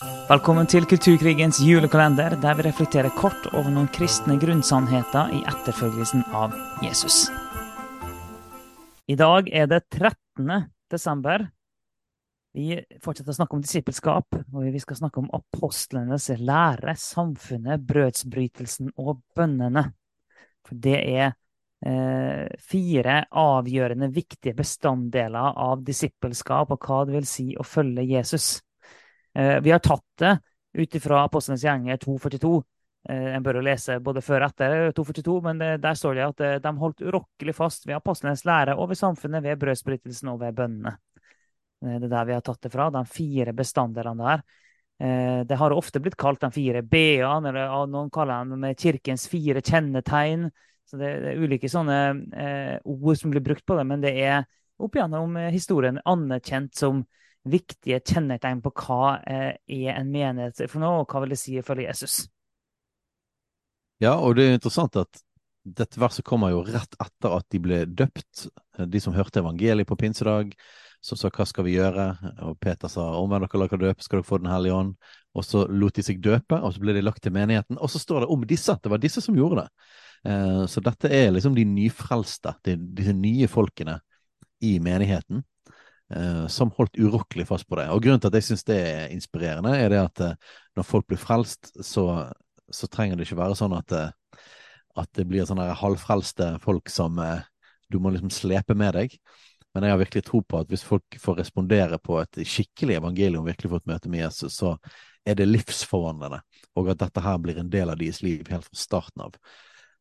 Velkommen til Kulturkrigens julekalender, der vi reflekterer kort over noen kristne grunnsannheter i etterfølgelsen av Jesus. I dag er det 13. desember. Vi fortsetter å snakke om disippelskap, og vi skal snakke om apostlenes lære, samfunnet, brødsbrytelsen og bønnene. For det er eh, fire avgjørende viktige bestanddeler av disippelskap og hva det vil si å følge Jesus. Eh, vi har tatt det ut ifra Apostlenes gjenger 242. Eh, en bør jo lese både før og etter 242, men der står det at eh, de holdt urokkelig fast ved apostlenes lære og ved samfunnet, ved brødsbrytelsen og ved bønnene. Det er der vi har tatt det fra, de fire bestanddelene der. Det har ofte blitt kalt de fire b-ene, eller noen kaller dem med kirkens fire kjennetegn. Så det er ulike sånne ord som blir brukt på det, men det er opp gjennom historien anerkjent som viktige kjennetegn på hva eh, er en menighet for noe, og hva vil det si ifølge Jesus. Ja, og det er interessant at dette verset kommer jo rett etter at de ble døpt. De som hørte evangeliet på pinsedag, som sa hva skal vi gjøre? Og Peter sa omvend dere, la dere døpe, skal dere få Den hellige ånd. Og så lot de seg døpe, og så ble de lagt til menigheten. Og så står det om disse, det var disse som gjorde det. Eh, så dette er liksom de nyfrelste, disse nye folkene i menigheten som holdt urokkelig fast på det. Og Grunnen til at jeg syns det er inspirerende, er det at eh, når folk blir frelst, så, så, trenger det ikke være sånn at, eh, at det blir sånne halvfrelste folk som eh, du må liksom slepe med deg. Men jeg har virkelig tro på at hvis folk får respondere på et skikkelig evangelium, virkelig fått møte med Jesus, så er det livsforvandlende, og at dette her blir en del av deres liv helt fra starten av.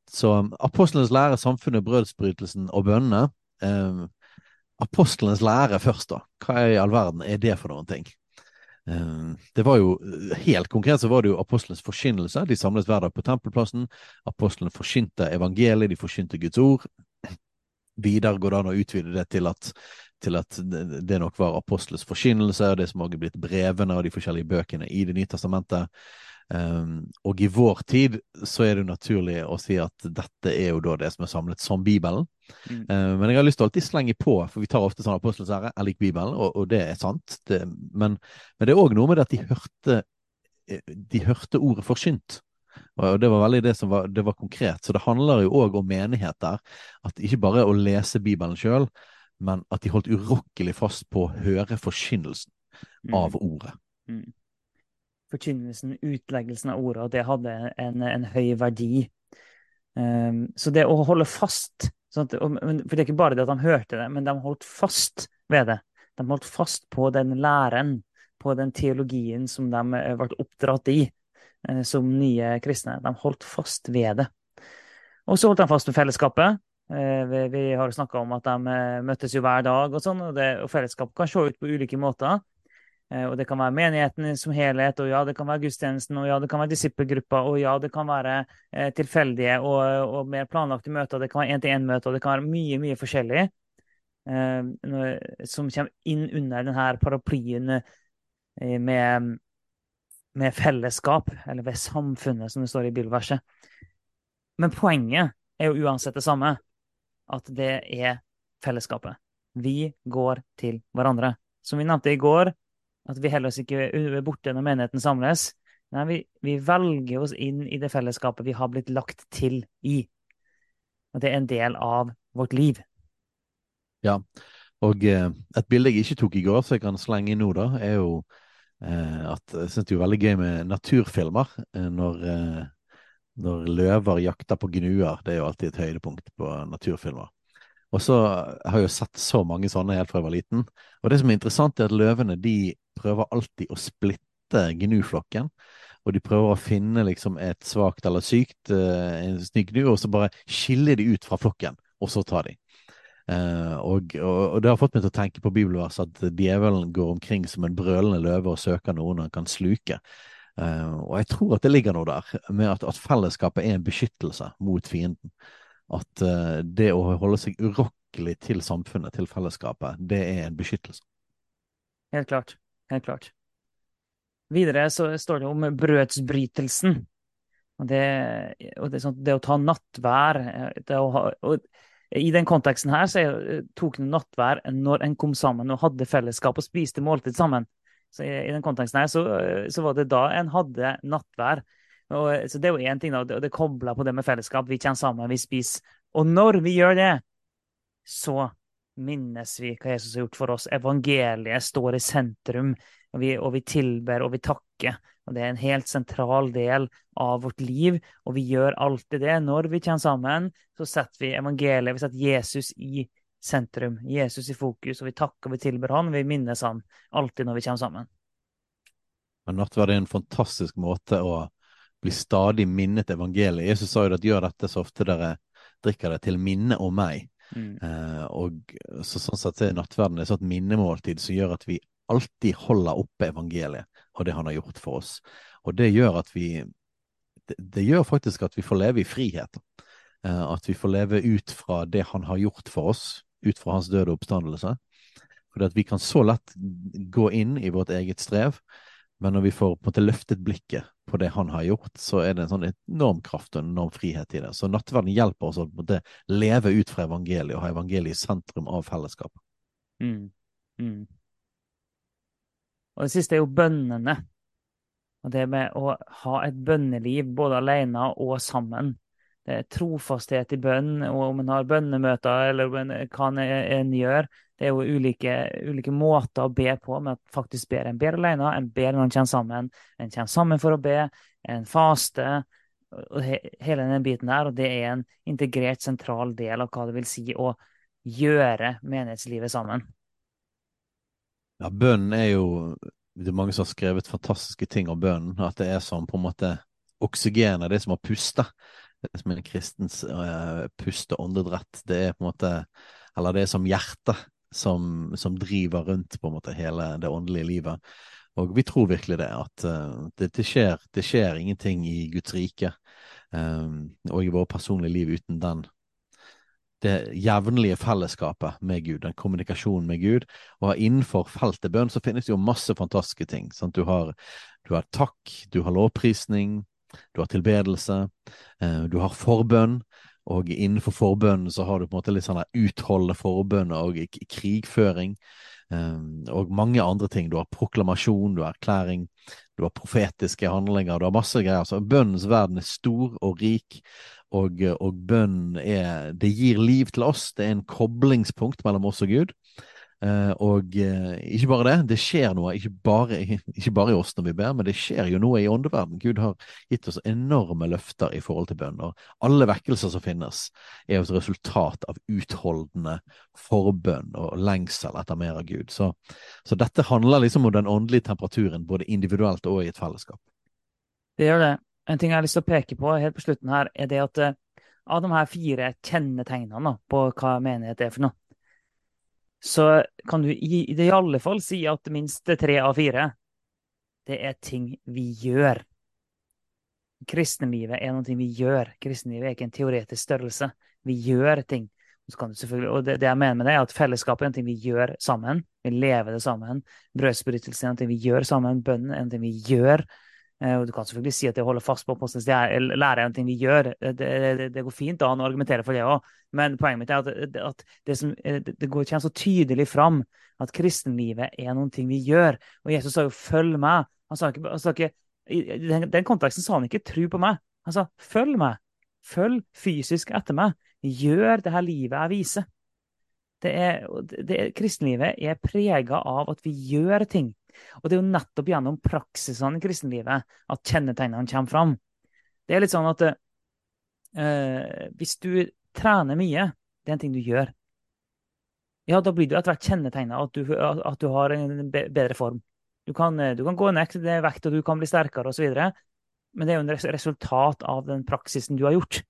Så apostlenes lære, samfunnet, brødsbrytelsen og bønnene eh, apostlenes lære først, da. Hva i all verden er det for noen ting? Eh, det var jo, Helt konkret så var det jo apostlenes forkynnelse. De samles hver dag på tempelplassen. Apostlene forsynte evangeliet, de forsynte Guds ord. Videre går det an å utvide det til at, til at det nok var apostles forkynnelse, og det som også er blitt brevene og de forskjellige bøkene i Det nye testamentet. Um, og i vår tid så er det naturlig å si at dette er jo da det som er samlet som Bibelen. Mm. Uh, men jeg har lyst til å alltid slenge på, for vi tar ofte sånn Apostelens ære er lik Bibelen, og, og, det er sant. Det, men, men, det er òg noe med det at de hørte, de hørte ordet forsynt. Og det var veldig det som var, det var konkret. Så det handler jo òg om menigheter. At ikke bare å lese Bibelen sjøl, men at de holdt urokkelig fast på å høre forkynnelsen mm. av ordet. Mm forkynnelsen, utleggelsen av ordet, og det hadde en, en høy verdi. Um, så det å holde fast sånn at, For det er ikke bare det at de hørte det, men de holdt fast ved det. De holdt fast på den læren, på den teologien som de ble eh, oppdratt i uh, som nye kristne. De holdt fast ved det. Og så holdt de fast ved fellesskapet. Uh, vi, vi, har snakka om at de møttes jo hver dag, og sånn, og, og fellesskap kan se ut på ulike måter. Eh, og det kan være menigheten som helhet, og ja, det kan være gudstjenesten, og ja, det kan være disippelgruppa, og ja, det kan være eh, tilfeldige og, og, mer planlagte møter, det kan være én-til-én-møter, og det kan være mye, mye forskjellig eh, som kommer inn under denne paraplyen med, med, fellesskap, eller ved samfunnet, som det står i bibelverset. Men poenget er jo uansett det samme, at det er fellesskapet. Vi går til hverandre. Som vi nevnte i går, at vi heller ikke er borte når menigheten samles. Nei, vi, vi, velger oss inn i det fellesskapet vi har blitt lagt til i. Og det er en del av vårt liv. Ja, og eh, et bilde jeg ikke tok i går, så jeg kan slenge inn nå, da, er jo eh, at jeg syns det er veldig gøy med naturfilmer. Eh, når, når løver jakter på gnuer. Det er jo alltid et høydepunkt på naturfilmer. Og så har jeg jo sett så mange sånne helt fra jeg var liten. Og det som er interessant, er at løvene de prøver alltid å splitte gnuflokken. Og de prøver å finne liksom et svakt eller sykt uh, en syk gnu, og så bare skiller de ut fra flokken, og så tar de. Uh, og, og, det har fått meg til å tenke på bibelverset at djevelen går omkring som en brølende løve og søker noen han kan sluke. Uh, og jeg tror at det ligger noe der, med at, at fellesskapet er en beskyttelse mot fienden. At det å holde seg urokkelig til samfunnet, til fellesskapet, det er en beskyttelse. Helt klart. Helt klart. Videre så står det om brødsbrytelsen. Og det, og det, sånn, det å ta nattvær å ha, I den konteksten her så tok en nattvær når en kom sammen og hadde fellesskap og spiste måltid sammen. Så i, i den konteksten her så, så, var det da en hadde nattvær. Og, så det er jo én ting, da, og det kobla på det med fellesskap. Vi kommer sammen, vi spiser. Og når vi gjør det, så minnes vi hva Jesus har gjort for oss. Evangeliet står i sentrum, og vi, og vi tilber og vi takker. Og Det er en helt sentral del av vårt liv, og vi gjør alltid det. Når vi kommer sammen, så setter vi evangeliet, vi setter Jesus i sentrum. Jesus i fokus, og vi takker og vi tilber han, og vi minnes han alltid når vi kommer sammen. Men nattverd er en fantastisk måte å bli stadig minnet evangeliet. Jesus sa jo at gjør dette så ofte dere drikker det til minne om meg. Mm. Eh, og så, Sånn sett er nattverden et sånt minnemåltid som gjør at vi alltid holder oppe evangeliet og det han har gjort for oss. Og det gjør at vi det, det gjør faktisk at vi får leve i frihet. Eh, at vi får leve ut fra det han har gjort for oss, ut fra hans døde oppstandelse. For at vi kan så lett gå inn i vårt eget strev men når vi får på en måte løftet blikket på det han har gjort, så er det en sånn enorm kraft og en enorm frihet i det. Så nattverden hjelper oss å på en måte leve ut fra evangeliet og ha evangeliet i sentrum av fellesskapet. Mm. Mm. Og det siste er jo bønnene. Og det med å ha et bønneliv både alene og sammen. Det er trofasthet i bønn, og om en har bønnemøter eller hva en, gjør, det er jo ulike, ulike, måter å be på, men faktisk ber en ber alene, en ber når en kommer sammen. En kommer sammen for å be, en faste, og he, hele den biten der. Og det er en integrert, sentral del av hva det vil si å gjøre menighetslivet sammen. Ja, bønnen er jo Det er mange som har skrevet fantastiske ting om bønnen. At det er som på en måte oksygenet, det som har pusta. Det som er en kristens uh, puste åndedrett. Det er på en måte Eller det er som hjertet som, som, driver rundt på en måte hele det åndelige livet. Og vi tror virkelig det, at uh, det, det, skjer, det, skjer, ingenting i Guds rike um, og i vårt personlige liv uten den det jevnlige fellesskapet med Gud, den kommunikasjonen med Gud. Og innenfor feltet bønn så finnes det jo masse fantastiske ting. Sant? Du, har, du har takk, du har lovprisning, du har tilbedelse, uh, du har forbønn. Og innenfor forbønnen så har du på en måte litt sånn utholdende forbønn og krigføring. Um, og mange andre ting. Du har proklamasjon, du har erklæring, du har profetiske handlinger, du har masse greier. Så bønnens verden er stor og rik, og, og bønnen er Det gir liv til oss. Det er en koblingspunkt mellom oss og Gud. Uh, og uh, ikke bare det, det skjer noe, ikke bare, ikke bare, i oss når vi ber, men det skjer jo noe i åndeverden. Gud har gitt oss enorme løfter i forhold til bønn. Og alle vekkelser som finnes, er jo et resultat av utholdende forbønn og lengsel etter mer av Gud. Så, så, dette handler liksom om den åndelige temperaturen, både individuelt og i et fellesskap. Det gjør det. En ting jeg har lyst til å peke på helt på slutten her, er det at uh, av de her fire kjennetegnene på hva menighet er for noe, så kan du i, i alle fall si at minst tre av fire det er ting vi gjør. Kristenlivet er noe vi gjør. Kristenlivet er ikke en teoretisk størrelse. Vi gjør ting. og det, det, jeg mener med det, er at fellesskapet er noe vi gjør sammen. Vi lever det sammen. Brødsbrytelse er noe vi gjør sammen. Bønnen er noe vi gjør Eh, og du kan selvfølgelig si at det å holde fast på apostlenes lære er en ting vi gjør. Det, det, det går fint an å argumentere for det òg, men poenget mitt er at, at det, som, eh, det går ikke så tydelig fram at kristenlivet er noen ting vi gjør. Og Jesus sa jo 'følg meg'. Han sa ikke, han sa ikke I den, den konteksten sa han ikke 'tru på meg'. Han sa 'følg meg'. Følg fysisk etter meg. Gjør det her livet jeg viser. Det er, kristenlivet er prega av at vi gjør ting. Og det er jo nettopp gjennom praksisene i kristenlivet at kjennetegnene kommer fram. Det er litt sånn at uh, hvis du trener mye, det er en ting du gjør, ja, da blir du etter hvert kjennetegna at, at du har en bedre form. Du kan, du kan gå ned til vekt, og du kan bli sterkere osv. Men det er jo en resultat av den praksisen du har gjort.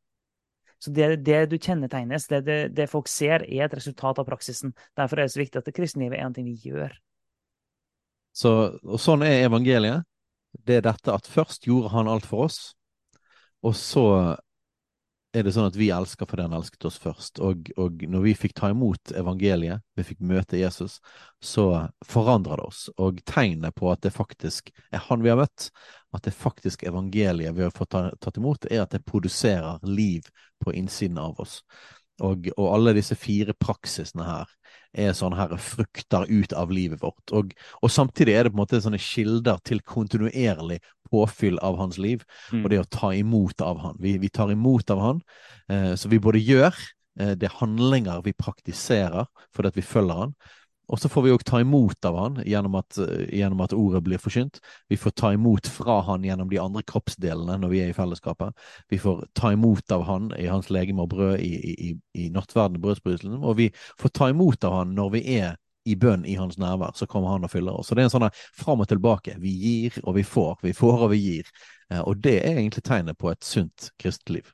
Så det, det du kjennetegnes, det, det, det, folk ser, er et resultat av praksisen. Derfor er det så viktig at det kristenlivet er en ting vi gjør. Så, og sånn er evangeliet. Det er dette at først gjorde han alt for oss, og så er det sånn at vi elsker fordi han elsket oss først. Og, og, når vi fikk ta imot evangeliet, vi fikk møte Jesus, så forandrer det oss. Og tegnet på at det faktisk er han vi har møtt, at det faktisk evangeliet vi har fått tatt imot, er at det produserer liv på innsiden av oss. Og, og, alle disse fire praksisene her er sånne her frukter ut av livet vårt. Og, og, samtidig er det på en måte sånne kilder til kontinuerlig påfyll av hans liv, mm. og det å ta imot av han. Vi, vi tar imot av han, eh, så vi både gjør eh, det handlinger vi praktiserer fordi at vi følger han, og så får vi òg ta imot av han gjennom at, gjennom at, ordet blir forkynt. Vi får ta imot fra han gjennom de andre kroppsdelene når vi er i fellesskapet. Vi får ta imot av han i hans legeme og brød i, i, i nattverden, brødsbrytelsen. Og vi får ta imot av han når vi er i bønn i hans nærvær. Så kommer han og fyller oss. Så det er en sånn fram og tilbake. Vi gir og vi får. Vi får og vi gir. Eh, og det er egentlig tegnet på et sunt kristeliv.